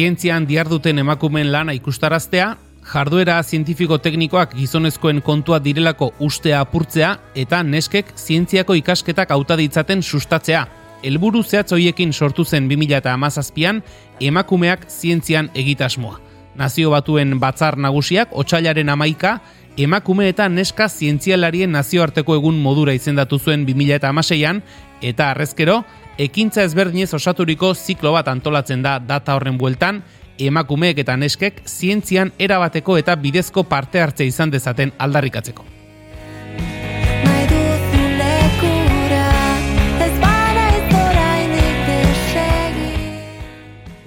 zientzian diarduten emakumen lana ikustaraztea, jarduera zientifiko-teknikoak gizonezkoen kontua direlako ustea apurtzea eta neskek zientziako ikasketak auta ditzaten sustatzea. Helburu zehatz hoiekin sortu zen 2017an emakumeak zientzian egitasmoa. Nazio batuen batzar nagusiak otsailaren amaika, emakume eta neska zientzialarien nazioarteko egun modura izendatu zuen 2016an, eta arrezkero, ekintza ezberdinez osaturiko ziklo bat antolatzen da data horren bueltan, emakumeek eta neskek zientzian erabateko eta bidezko parte hartze izan dezaten aldarrikatzeko.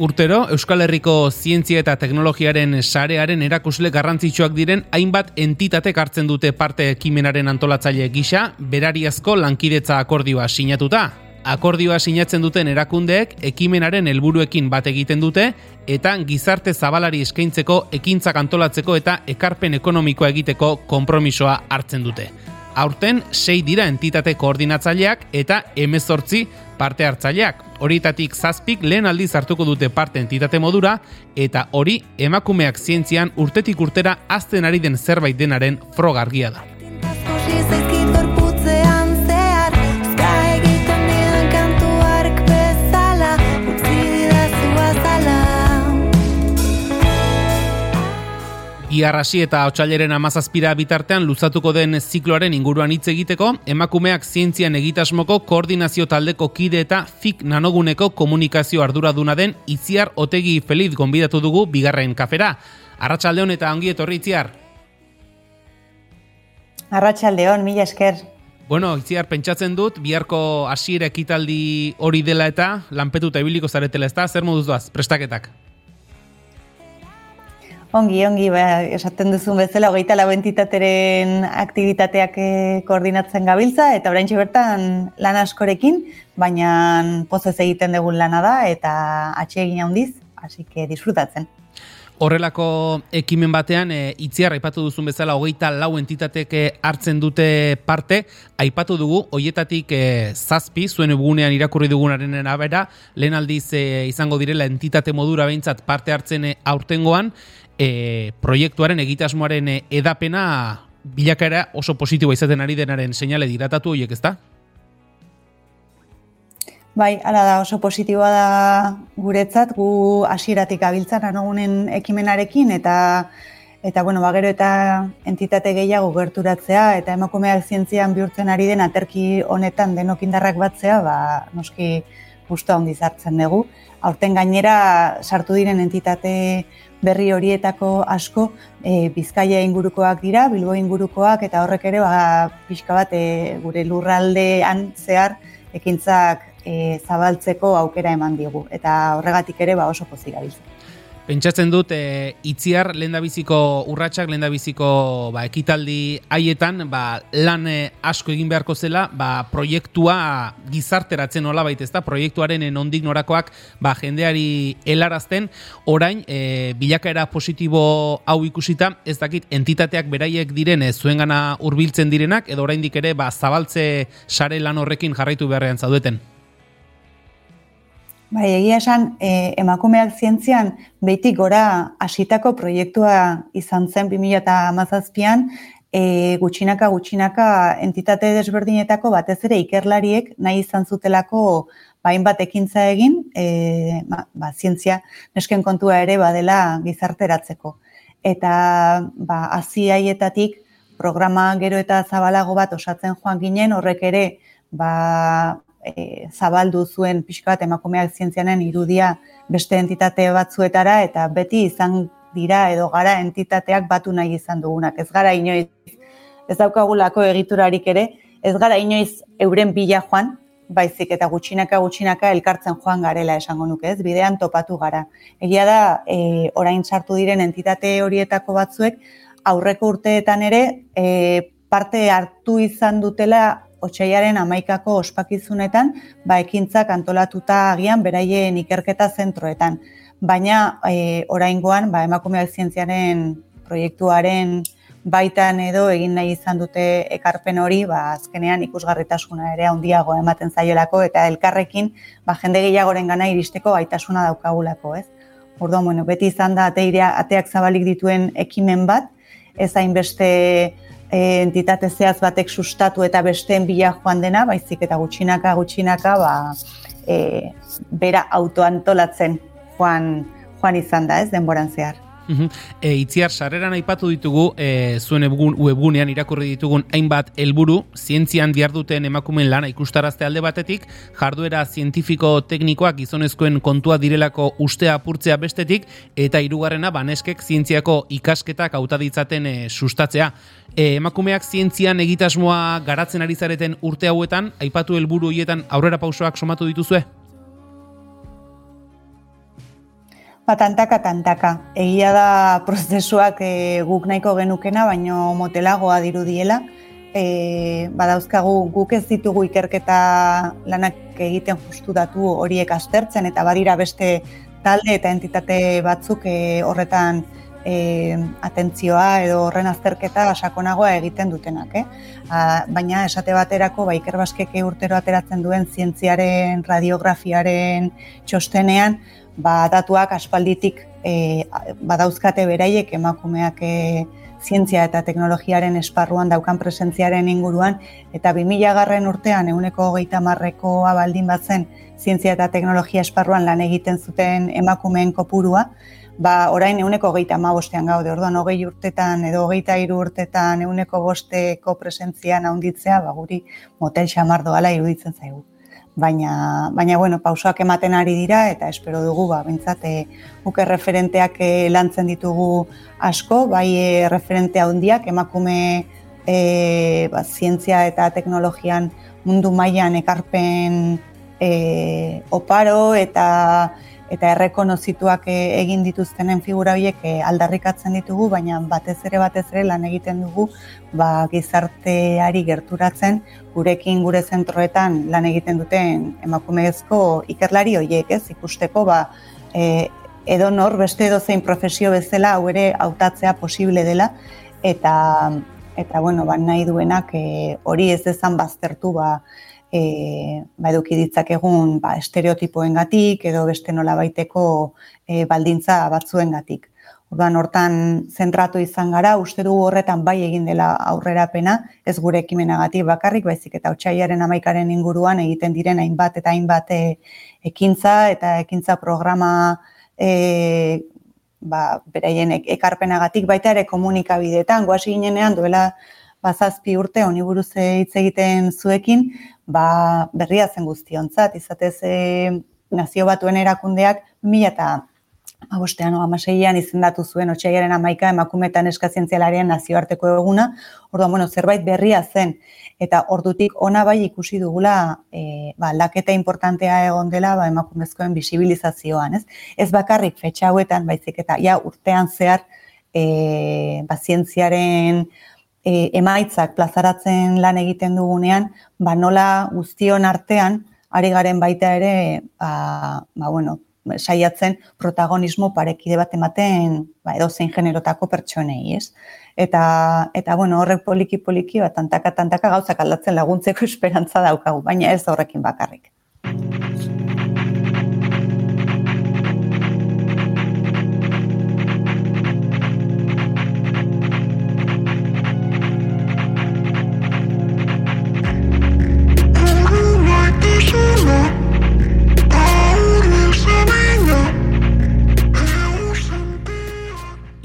Urtero, Euskal Herriko zientzia eta teknologiaren sarearen erakusle garrantzitsuak diren hainbat entitate hartzen dute parte ekimenaren antolatzaile gisa, berariazko lankidetza akordioa sinatuta. Akordioa sinatzen duten erakundeek ekimenaren helburuekin bat egiten dute eta gizarte zabalari eskaintzeko ekintzak antolatzeko eta ekarpen ekonomikoa egiteko konpromisoa hartzen dute. Aurten, sei dira entitate koordinatzaileak eta emezortzi parte hartzaileak. Horietatik zazpik lehen aldiz hartuko dute parte entitate modura eta hori emakumeak zientzian urtetik urtera azten ari den zerbait denaren frogargia da. Iarrasi eta otxaileren amazazpira bitartean luzatuko den zikloaren inguruan hitz egiteko, emakumeak zientzian egitasmoko koordinazio taldeko kide eta fik nanoguneko komunikazio arduraduna den itziar otegi feliz gonbidatu dugu bigarren kafera. Arratxaldeon eta ongi etorri itziar. Arratxaldeon, mila esker. Bueno, itziar, pentsatzen dut, biharko hasiera ekitaldi hori dela eta lanpetuta ibiliko zaretela ez da, zer moduz doaz, prestaketak? Ongi, ongi, ba, esaten duzun bezala, hogeita lau entitateren aktivitateak eh, koordinatzen gabiltza, eta orain bertan lan askorekin, baina pozez egiten dugun lana da, eta atxegin handiz, hasi que disfrutatzen. Horrelako ekimen batean, e, itziar, aipatu duzun bezala, hogeita lau entitateke hartzen dute parte, aipatu dugu, hoietatik e, zazpi, zuen egunean irakurri dugunaren abera, lehen aldiz e, izango direla entitate modura behintzat parte hartzen aurtengoan, e, proiektuaren egitasmoaren e, edapena bilakaera oso positiboa izaten ari denaren seinale diratatu horiek ezta? Bai, ala da oso positiboa da guretzat, gu hasieratik abiltzan anogunen ekimenarekin, eta eta bueno, ba, gero eta entitate gehiago gerturatzea, eta emakumeak zientzian bihurtzen ari den aterki honetan denok indarrak batzea, ba, noski guztua ondiz hartzen dugu. Aurten gainera sartu diren entitate berri horietako asko e, Bizkaia ingurukoak dira, Bilbo ingurukoak, eta horrek ere ba, pixka bat e, gure lurraldean zehar ekintzak e, zabaltzeko aukera eman digu eta horregatik ere ba oso pozik. Pentsatzen dut e, itziar lendabiziko urratsak lendabiziko ba ekitaldi haietan ba, lan e, asko egin beharko zela ba, proiektua gizarteratzen nola baita ezta proiektuaren nondik norakoak ba, jendeari helarazten orain e, bilakaera positibo hau ikusita ez dakit entitateak beraiek diren zuengana hurbiltzen direnak edo oraindik ere ba, zabaltze sare lan horrekin jarraitu beharrean zaudeten. Bai, egia esan, e, emakumeak zientzian behitik gora hasitako proiektua izan zen 2008an, e, gutxinaka gutxinaka entitate desberdinetako batez ere ikerlariek nahi izan zutelako bain bat ekintza egin, e, ba, ba, zientzia nesken kontua ere badela gizarteratzeko. Eta ba, aziaietatik programa gero eta zabalago bat osatzen joan ginen, horrek ere ba, e, zabaldu zuen pixka bat emakumeak zientzianen irudia beste entitate batzuetara eta beti izan dira edo gara entitateak batu nahi izan dugunak. Ez gara inoiz, ez daukagulako egiturarik ere, ez gara inoiz euren bila joan, baizik eta gutxinaka gutxinaka elkartzen joan garela esango nuke, ez bidean topatu gara. Egia da, e, orain sartu diren entitate horietako batzuek, aurreko urteetan ere, e, parte hartu izan dutela otxaiaren amaikako ospakizunetan, ba, ekintzak antolatuta agian beraien ikerketa zentroetan. Baina, e, oraingoan, ba, emakumeak zientziaren proiektuaren baitan edo egin nahi izan dute ekarpen hori, ba, azkenean ikusgarritasuna ere handiago ematen zaiolako eta elkarrekin ba, jende gehiagoren gana iristeko baitasuna daukagulako, ez? Orduan, bueno, beti izan da ateak zabalik dituen ekimen bat, ez hainbeste e, entitate zehaz batek sustatu eta besteen bila joan dena, baizik eta gutxinaka, gutxinaka, ba, e, bera autoantolatzen joan, joan izan da, ez, denboran zehar. E, itziar, sarreran aipatu ditugu, e, zuen webgunean irakurri ditugun hainbat helburu zientzian diarduten emakumen lana ikustarazte alde batetik, jarduera zientifiko teknikoak gizonezkoen kontua direlako ustea apurtzea bestetik, eta hirugarrena baneskek zientziako ikasketak hauta ditzaten e, sustatzea. E, emakumeak zientzian egitasmoa garatzen ari zareten urte hauetan, aipatu helburu hietan aurrera pausoak somatu dituzue? Ba, tantaka, tantaka. Egia da prozesuak e, guk nahiko genukena, baino motelagoa dirudiela. E, badauzkagu guk ez ditugu ikerketa lanak egiten justu datu horiek aztertzen, eta badira beste talde eta entitate batzuk e, horretan e, atentzioa edo horren azterketa sakonagoa egiten dutenak. Eh? A, baina esate baterako ba, ikerbazkeke urtero ateratzen duen zientziaren, radiografiaren txostenean, ba, datuak aspalditik e, badauzkate beraiek emakumeak e, zientzia eta teknologiaren esparruan daukan presentziaren inguruan, eta 2000 garren urtean euneko hogeita marrekoa baldin batzen zientzia eta teknologia esparruan lan egiten zuten emakumeen kopurua, ba, orain euneko hogeita ma bostean gaude, orduan hogei urtetan edo hogeita iru urtetan euneko bosteko presentzian handitzea, ba, guri motel xamar doala iruditzen zaigu baina, baina bueno, pausoak ematen ari dira eta espero dugu ba bentsat eh referenteak e, lantzen ditugu asko, bai e, referente handiak emakume e, ba, zientzia eta teknologian mundu mailan ekarpen e, oparo eta eta errekonozituak eh, egin dituztenen figura horiek eh, aldarrikatzen ditugu, baina batez ere batez ere lan egiten dugu ba, gizarteari gerturatzen gurekin gure zentroetan lan egiten duten emakumezko ikerlari horiek ez? Ikusteko ba, e, edo nor beste edo zein profesio bezala hau ere hautatzea posible dela eta eta bueno, ba, nahi duenak hori ez dezan baztertu ba, e, ba, eduki ditzakegun ba, estereotipoengatik edo beste nola baiteko e, baldintza batzuengatik. Orduan hortan zentratu izan gara, uste dugu horretan bai egin dela aurrerapena, ez gure ekimenagatik bakarrik, baizik eta otxaiaren amaikaren inguruan egiten diren hainbat eta hainbat e, ekintza eta ekintza programa e, ba, beraien ekarpenagatik baita ere komunikabideetan, guasi ginenean duela bazazpi urte honi buruz hitz egiten zuekin, ba, berria zen guztionzat, izatez e, nazio batuen erakundeak mila eta Agostean, amaseian izendatu zuen otxaiaren amaika emakumetan eskazientzialarian nazioarteko eguna, orduan, bueno, zerbait berria zen, eta ordutik ona bai ikusi dugula e, ba, laketa importantea egon dela ba, emakumezkoen bisibilizazioan, ez? Ez bakarrik fetxa hauetan, baizik eta ja urtean zehar e, ba, zientziaren e, emaitzak plazaratzen lan egiten dugunean, ba nola guztion artean ari garen baita ere, ba, ba bueno, saiatzen protagonismo parekide bat ematen ba, edo zein generotako pertsonei, ez? Eta, eta bueno, horrek poliki poliki, bat tantaka tantaka gauzak aldatzen laguntzeko esperantza daukagu, baina ez horrekin bakarrik.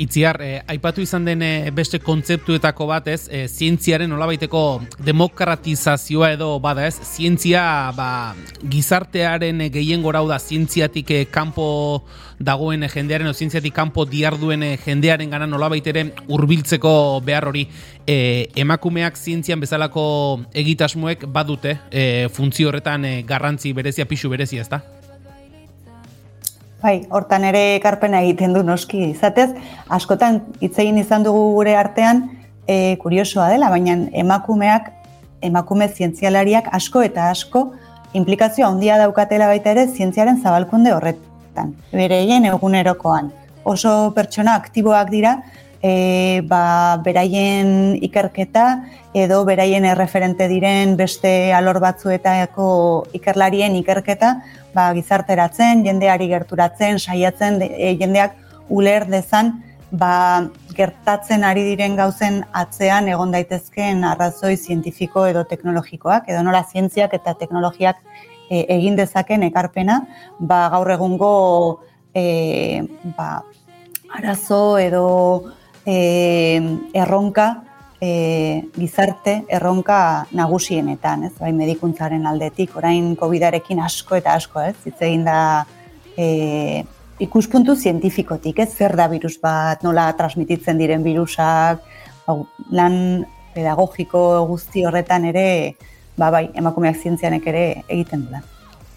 Itziar, eh, aipatu izan den eh, beste kontzeptuetako bat ez, eh, zientziaren olabaiteko demokratizazioa edo bada ez, zientzia ba, gizartearen eh, gehien gora da zientziatik kanpo dagoen jendearen o zientziatik kanpo diarduen jendearen gana nolabait ere hurbiltzeko behar hori. Eh, emakumeak zientzian bezalako egitasmoek badute eh, funtzio horretan garrantzi berezia, pixu berezia ez da? Bai, hortan ere ekarpena egiten du noski izatez, askotan hitz egin izan dugu gure artean e, kuriosoa dela, baina emakumeak, emakume zientzialariak asko eta asko implikazioa handia daukatela baita ere zientziaren zabalkunde horretan, bereien egunerokoan. Oso pertsona aktiboak dira, e, ba, beraien ikerketa edo beraien erreferente diren beste alor batzuetako ikerlarien ikerketa ba, gizarteratzen, jendeari gerturatzen, saiatzen, e, jendeak uler dezan ba, gertatzen ari diren gauzen atzean egon daitezkeen arrazoi zientifiko edo teknologikoak, edo nola zientziak eta teknologiak e, egin dezaken ekarpena, ba, gaur egungo e, ba, arazo edo e, erronka e, gizarte erronka nagusienetan, ez? Bai, medikuntzaren aldetik, orain COVIDarekin asko eta asko, ez? Hitz egin da e, ikuspuntu zientifikotik, ez? Zer da virus bat, nola transmititzen diren virusak, ba, lan pedagogiko guzti horretan ere, ba, bai, emakumeak zientzianek ere egiten dela.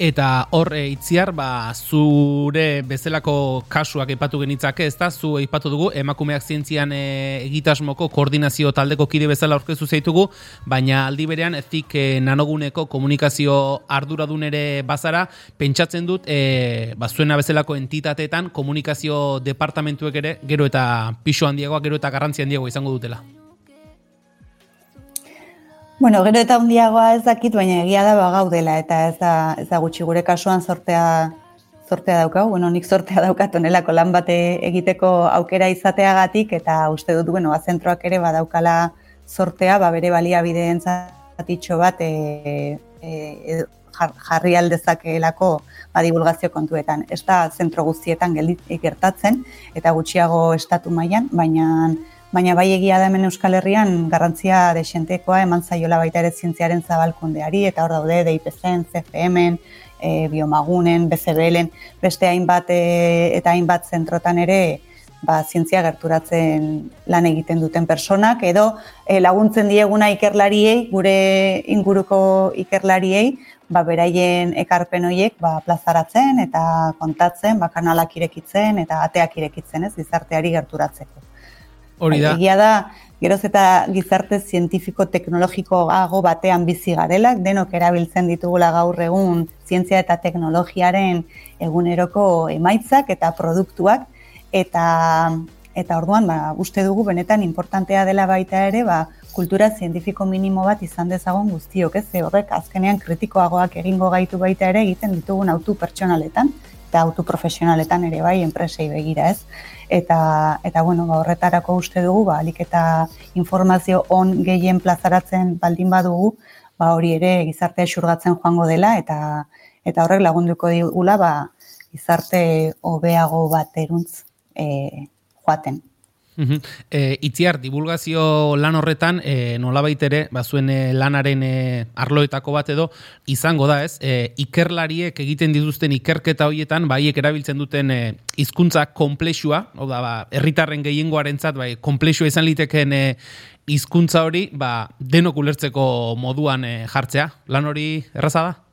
Eta hor e, itziar, ba, zure bezalako kasuak epatu genitzake, ez da, zu eipatu dugu, emakumeak zientzian e, egitasmoko koordinazio taldeko kide bezala aurkezu zeitugu, baina aldi berean ezik e, nanoguneko komunikazio arduradun ere bazara, pentsatzen dut, e, ba, zuena bezalako entitateetan komunikazio departamentuek ere, gero eta piso handiagoa, gero eta garrantzi handiagoa izango dutela. Bueno, gero eta hundiagoa ez dakit, baina egia da ba gaudela eta ez da, ez da gutxi gure kasuan sortea sortea daukau. Bueno, nik sortea daukat onelako lan bate egiteko aukera izateagatik eta uste dut, bueno, zentroak ere badaukala sortea, ba bere baliabide entzatitxo bat e, e, jarri aldezakeelako ba, divulgazio kontuetan. Ez da zentro guztietan gertatzen eta gutxiago estatu mailan, baina baina bai egia da hemen Euskal Herrian garrantzia desentekoa eman zaiola baita ere zientziaren zabalkundeari eta hor daude DIPCen, CFMen, e, biomagunen, BCBLen, beste hainbat e, eta hainbat zentrotan ere ba, zientzia gerturatzen lan egiten duten personak edo e, laguntzen dieguna ikerlariei, gure inguruko ikerlariei, ba, beraien ekarpen horiek ba, plazaratzen eta kontatzen, ba, kanalak irekitzen eta ateak irekitzen ez, gizarteari gerturatzeko. Hori da. Egia da, geroz eta gizarte zientifiko teknologikoago batean bizi garelak, denok erabiltzen ditugula gaur egun zientzia eta teknologiaren eguneroko emaitzak eta produktuak, eta eta orduan, ba, uste dugu benetan importantea dela baita ere, ba, kultura zientifiko minimo bat izan dezagon guztiok, ez? Horrek azkenean kritikoagoak egingo gaitu baita ere egiten ditugun autu pertsonaletan eta autu profesionaletan ere bai enpresei begira, ez? Eta eta bueno, ba, horretarako uste dugu, ba alik eta informazio on gehien plazaratzen baldin badugu, ba hori ere gizartea xurgatzen joango dela eta eta horrek lagunduko digula ba gizarte hobeago bat eruntz e, joaten. E, itziar, divulgazio lan horretan, e, nolabait ere, bazuen e, lanaren e, arloetako bat edo, izango da ez, e, ikerlariek egiten dituzten ikerketa horietan, baiek erabiltzen duten e, hizkuntza komplexua, hau da, ba, erritarren gehiengoaren zat, bai, komplexua izan liteken e, hizkuntza hori, ba, denok ulertzeko moduan e, jartzea. Lan hori erraza da?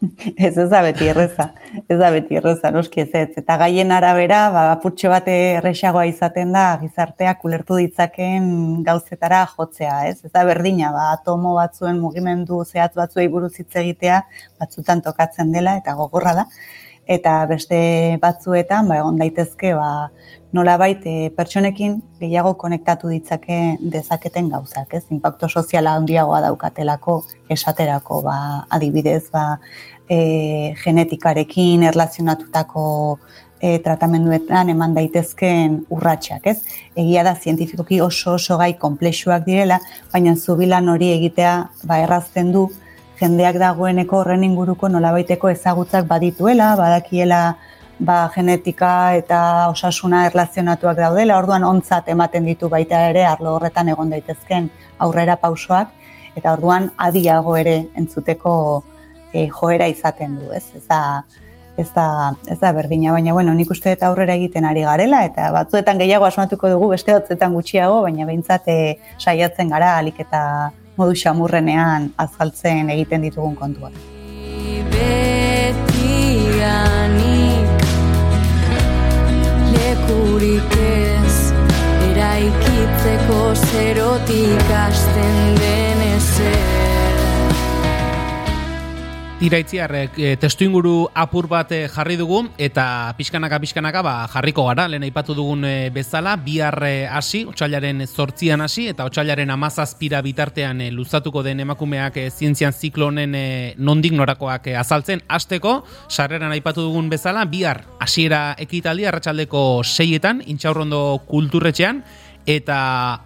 Ez ez da beti erreza, ez da beti erreza, noski ez ez. Eta gaien arabera, ba, putxe bate erresagoa izaten da, gizarteak ulertu ditzaken gauzetara jotzea, ez? Ez da berdina, ba, atomo batzuen mugimendu zehatz batzuei buruz hitz egitea, batzutan tokatzen dela, eta gogorra da. Eta beste batzuetan, ba, egon daitezke, ba, nola baite pertsonekin gehiago konektatu ditzake dezaketen gauzak, ez? Impacto soziala handiagoa daukatelako esaterako, ba, adibidez, ba, e, genetikarekin erlazionatutako e, tratamenduetan eman daitezkeen urratsak, ez? Egia da zientifikoki oso oso gai konplexuak direla, baina zubilan hori egitea ba errazten du jendeak dagoeneko horren inguruko nolabaiteko ezagutzak badituela, badakiela ba, genetika eta osasuna erlazionatuak daudela, orduan ontzat ematen ditu baita ere arlo horretan egon daitezken aurrera pausoak, eta orduan adiago ere entzuteko e, joera izaten du, ez? Da, ez da, ez da berdina, baina bueno, nik uste eta aurrera egiten ari garela, eta batzuetan gehiago asmatuko dugu, beste batzuetan gutxiago, baina behintzat e, saiatzen gara, alik eta modu xamurrenean azaltzen egiten ditugun kontuak. lekurik ez eraikitzeko zerotik asten den ezer Iraitziar, e, testu inguru apur bat eh, jarri dugu eta pixkanaka pixkanaka ba, jarriko gara, lehen aipatu dugun e, bezala, bihar hasi, otxailaren sortzian hasi eta otxailaren amazazpira bitartean e, luzatuko den emakumeak e, zientzian ziklonen e, nondik norakoak azaltzen, hasteko. Sarreran aipatu dugun bezala, bihar hasiera ekitaldi, arratsaldeko seietan, intxaurrondo kulturretxean, eta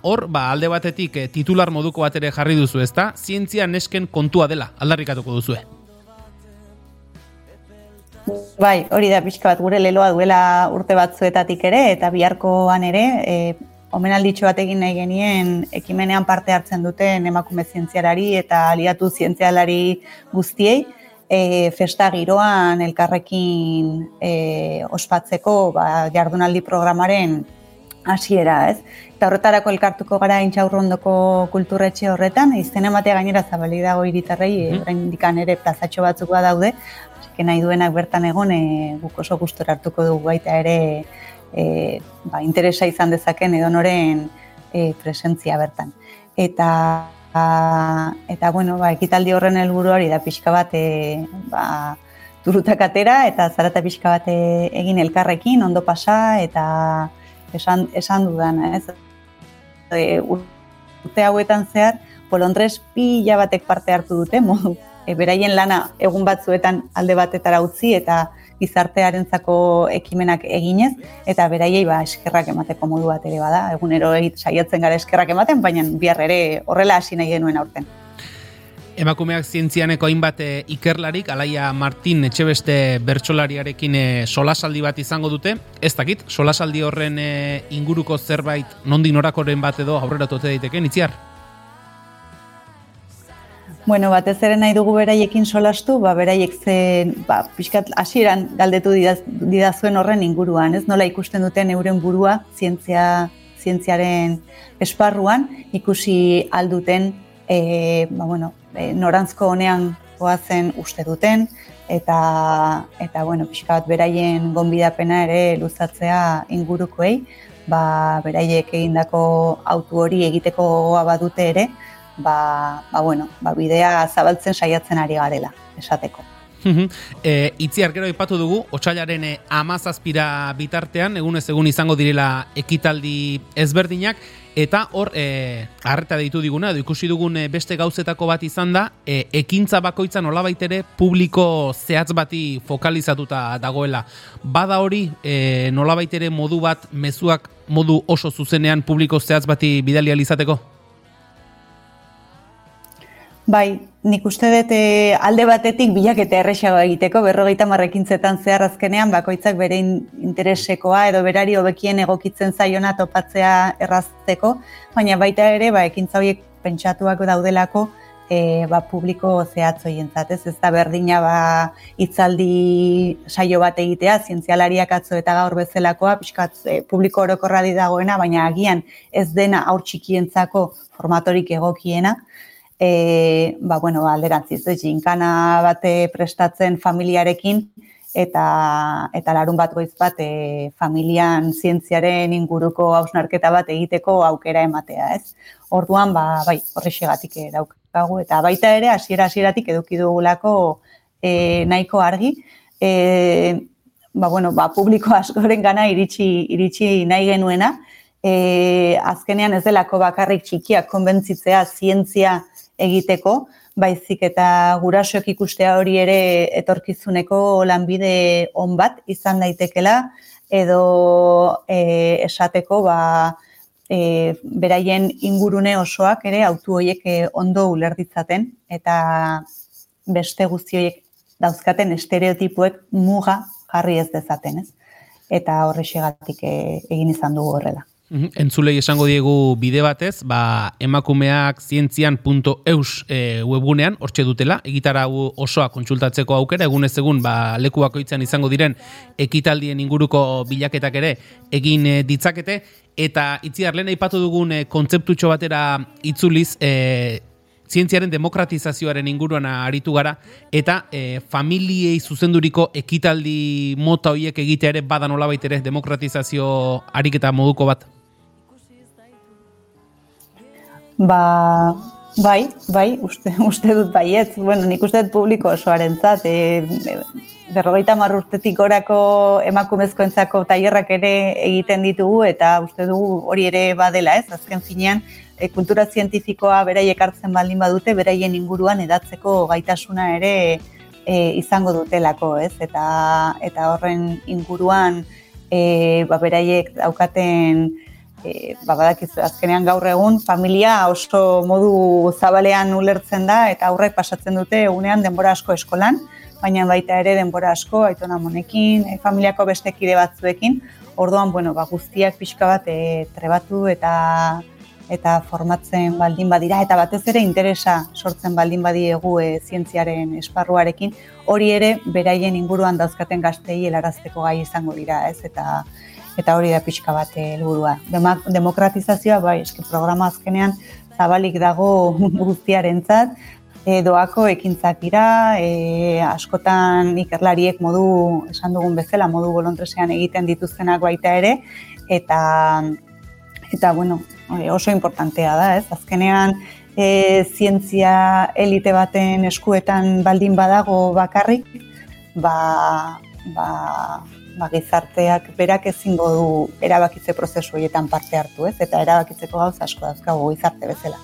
hor, ba, alde batetik titular moduko bat ere jarri duzu ezta, zientzia nesken kontua dela, aldarrikatuko duzue. Bai, hori da pixka bat gure leloa duela urte batzuetatik ere, eta biharkoan ere, e, omenalditxo bat egin nahi genien ekimenean parte hartzen duten emakume zientzialari eta aliatu zientzialari guztiei, e, festa giroan elkarrekin e, ospatzeko ba, jardunaldi programaren hasiera, ez? Eta horretarako elkartuko gara intxaurrondoko kulturretxe horretan, izten ematea gainera zabali dago iritarrei, mm -hmm. ere plazatxo batzuk daude, que nahi duenak bertan egon e, guk oso gustora hartuko dugu baita ere e, ba, interesa izan dezaken edonoren e, presentzia bertan. Eta a, eta bueno, ba, ekitaldi horren helburuari da pixka bat e, ba, turutak atera eta zarata pixka bat egin elkarrekin, ondo pasa eta esan, esan dudan, ez? E, urte hauetan zehar, polondrez pila batek parte hartu dute, modu e, beraien lana egun batzuetan alde batetara utzi eta gizartearentzako ekimenak eginez eta beraiei ba eskerrak emateko modu bat ere bada egunero saiatzen gara eskerrak ematen baina bihar ere horrela hasi nahi genuen aurten Emakumeak zientzianeko hainbat e, ikerlarik, Alaia Martin etxebeste bertsolariarekin e, solasaldi bat izango dute. Ez dakit, solasaldi horren inguruko zerbait nondik norakoren bat edo aurrera tote daiteke, itziar? Bueno, batez ere nahi dugu beraiekin solastu, ba, beraiek zen, ba, pixkat, hasieran galdetu didaz, didazuen horren inguruan, ez? Nola ikusten duten euren burua, zientzia, zientziaren esparruan, ikusi alduten, e, ba, bueno, e, norantzko honean goazen uste duten, eta, eta bueno, pixkat, beraien gonbidapena ere luzatzea ingurukoei, ba, beraiek egindako autu hori egiteko gogoa badute ere, ba, ba, bueno, ba, bidea zabaltzen saiatzen ari garela, esateko. e, itzi arkero ipatu dugu, otxailaren eh, amazazpira bitartean, egunez egun izango direla ekitaldi ezberdinak, eta hor, e, arreta deitu diguna, edo ikusi dugun beste gauzetako bat izan da, e, ekintza bakoitza nolabait ere publiko zehatz bati fokalizatuta dagoela. Bada hori, e, nolabait ere modu bat, mezuak modu oso zuzenean publiko zehatz bati bidali alizateko? Bai, nik uste dut eh, alde batetik bilaketa erresago egiteko, berrogeita marrekintzetan zehar azkenean, bakoitzak bere interesekoa edo berari hobekien egokitzen zaiona topatzea errazteko, baina baita ere, ba, ekintza horiek pentsatuak daudelako, e, ba, publiko zehatzo jentzat, ez? Ez da berdina ba, itzaldi saio bat egitea, zientzialariak atzo eta gaur bezalakoa, pixkat e, publiko orokorra dagoena, baina agian ez dena aur txikientzako formatorik egokiena, e, ba, bueno, alderantziz, jinkana bate prestatzen familiarekin, eta, eta larun bat goiz bat e, familian zientziaren inguruko hausnarketa bat egiteko aukera ematea, ez? Orduan, ba, bai, horrexegatik daukagu, eta baita ere, hasiera hasieratik eduki dugulako e, nahiko argi, e, ba, bueno, ba, publiko askoren gana iritsi, iritsi nahi genuena, e, azkenean ez delako bakarrik txikiak konbentzitzea zientzia egiteko, baizik eta gurasoek ikustea hori ere etorkizuneko lanbide on bat izan daitekela edo e, esateko ba, e, beraien ingurune osoak ere autu horiek e, ondo ulertitzaten eta beste guzti horiek dauzkaten estereotipuek muga jarri ez dezaten, ez? Eta horrexegatik e, egin izan dugu horrela. Entzulei esango diegu bide batez, ba, emakumeak zientzian.eus e, webgunean, hortxe dutela, egitara osoa kontsultatzeko aukera, egunez egun, ba, leku bakoitzan izango diren ekitaldien inguruko bilaketak ere egin e, ditzakete, eta itziar lehen aipatu dugun e, kontzeptutxo batera itzuliz, e, zientziaren demokratizazioaren inguruan aritu gara, eta e, familiei zuzenduriko ekitaldi mota horiek egitea ere badan olabait ere demokratizazio ariketa moduko bat? Ba, Bai, bai, uste, uste dut baiet. Bueno, nik uste dut publiko osoaren zat. E, berrogeita marrurtetik orako emakumezkoentzako tailerrak ere egiten ditugu eta uste dugu hori ere badela ez. Azken finean, e, kultura zientifikoa beraiek hartzen baldin badute, beraien inguruan edatzeko gaitasuna ere e, izango dutelako ez. Eta, eta horren inguruan e, ba, beraiek daukaten e, ba, badakizu, azkenean gaur egun, familia oso modu zabalean ulertzen da, eta aurrek pasatzen dute egunean denbora asko eskolan, baina baita ere denbora asko, aitona monekin, e, familiako bestekide batzuekin, orduan, bueno, ba, guztiak pixka bat e, trebatu eta eta formatzen baldin badira, eta batez ere interesa sortzen baldin badiegu e, zientziaren esparruarekin, hori ere beraien inguruan dauzkaten gaztei helarazteko gai izango dira, ez? Eta eta hori da pixka bat helburua. Demokratizazioa bai, eske programa azkenean zabalik dago guztiarentzat, e, doako ekintzak dira, e, askotan ikerlariek modu, esan dugun bezala, modu bolontresean egiten dituztenak baita ere, eta, eta bueno, oso importantea da, ez? Azkenean, e, zientzia elite baten eskuetan baldin badago bakarrik, ba, ba, ba, gizarteak berak ezingo du erabakitze prozesu horietan parte hartu, ez? Eta erabakitzeko gauza asko dauzkagu gizarte bezala.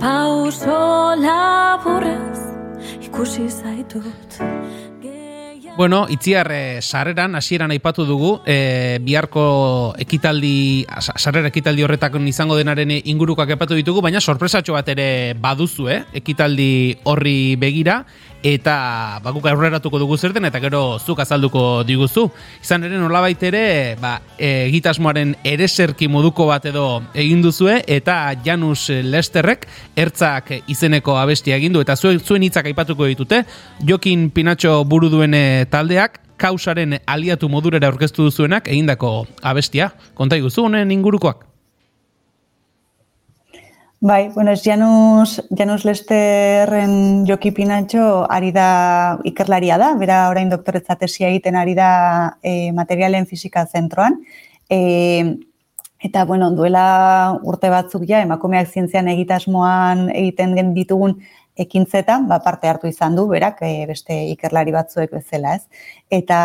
Pauso laburez ikusi zaitut Bueno, itziar e, sarreran, hasieran aipatu dugu, e, biharko ekitaldi, sarrera ekitaldi horretak izango denaren ingurukoak aipatu ditugu, baina sorpresatxo bat ere baduzu, eh? ekitaldi horri begira, eta bakuk aurreratuko dugu zerten eta gero zuk azalduko diguzu. Izan ere nolabait ere, ba, egitasmoaren ereserki moduko bat edo egin duzue eta Janus Lesterrek ertzak izeneko abestia egin du eta zuen, zuen hitzak aipatuko ditute. Jokin Pinatxo buru duen taldeak kausaren aliatu modurera aurkeztu duzuenak egindako abestia. Konta iguzu honen ingurukoak? Bai, bueno, es Janus, Janus Lesterren Joki Pinantxo ari da ikerlaria da, bera orain doktoretza tesia egiten ari da e, materialen fizika zentroan. E, eta, bueno, duela urte batzuk ja, emakumeak zientzian egitasmoan egiten gen ditugun ekintzetan, ba, parte hartu izan du, berak, e, beste ikerlari batzuek bezala, ez? Eta,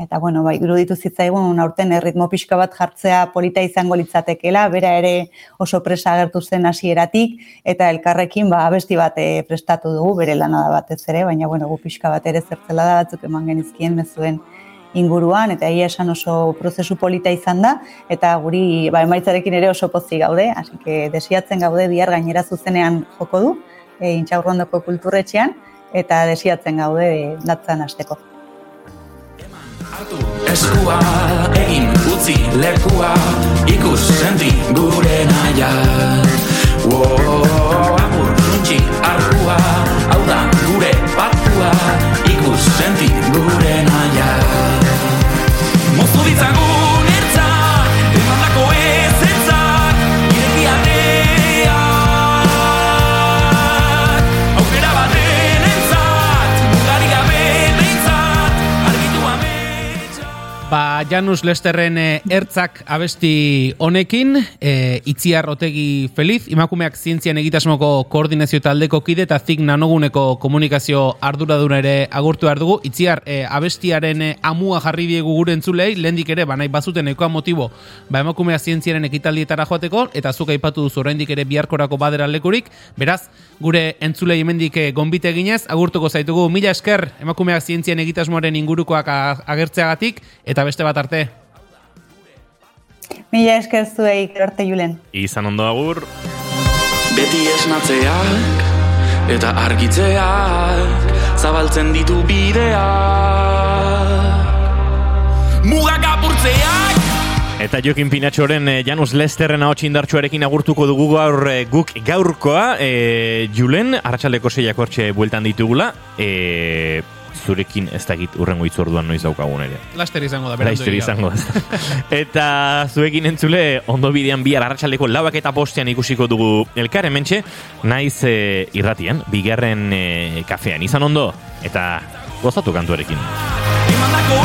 eta bueno, bai, iruditu zitzaigun, aurten erritmo pixka bat jartzea polita izango litzatekela, bera ere oso presa agertu zen hasieratik eta elkarrekin, ba, abesti bat e, prestatu dugu, bere lana da batez ere, baina, bueno, gu pixka bat ere zertzela da batzuk eman genizkien mezuen inguruan, eta egia esan oso prozesu polita izan da, eta guri ba, emaitzarekin ere oso pozik gaude, hasi que desiatzen gaude bihar gainera zuzenean joko du, e, intxaurrondoko kulturretxean, eta desiatzen gaude e, datzan hasteko. Eskua egin utzi lekua ikus senti gure naia Wow, apur nuntxi arkua hau da gure patua ikus senti gure naia Mozu ditzagun Janus Lesterren eh, ertzak abesti honekin, e, itziar otegi feliz, imakumeak zientzian egitasmoko koordinazio taldeko kide eta zik nanoguneko komunikazio arduraduna ere agurtu behar dugu. Itziar, e, abestiaren amua jarri diegu gure entzulei, lehendik ere, banai bazuten ekoa motibo, ba, emakumeak zientziaren ekitaldietara joateko, eta zuk aipatu duzu oraindik ere biharkorako badera lekurik, beraz, gure entzulei hemendik gonbite ginez, agurtuko zaitugu, mila esker, emakumeak zientzian egitasmoaren ingurukoak agertzeagatik, eta beste bat arte. Mila esker zuei, arte julen. Izan ondo agur. Beti esnatzeak eta argitzeak zabaltzen ditu bidea. Mugak apurtzeak Eta Jokin Pinatxoren eh, Janus Lesterren hau txindartxoarekin agurtuko dugu gaur eh, guk gaurkoa. Eh, Julen, arratsaleko zeiak hortxe bueltan ditugula. Eh, zurekin ez dakit urrengo itzorduan noiz daukagun ere. Laster izango da, Laster izango da. eta zuekin entzule, ondo bidean bihar arratsaleko lauak eta postean ikusiko dugu elkar hementxe, naiz e, irratian, bigarren e, kafean. Izan ondo, eta gozatu kantuarekin. Imandako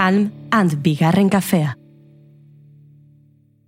Calm and Bigarren Kafea.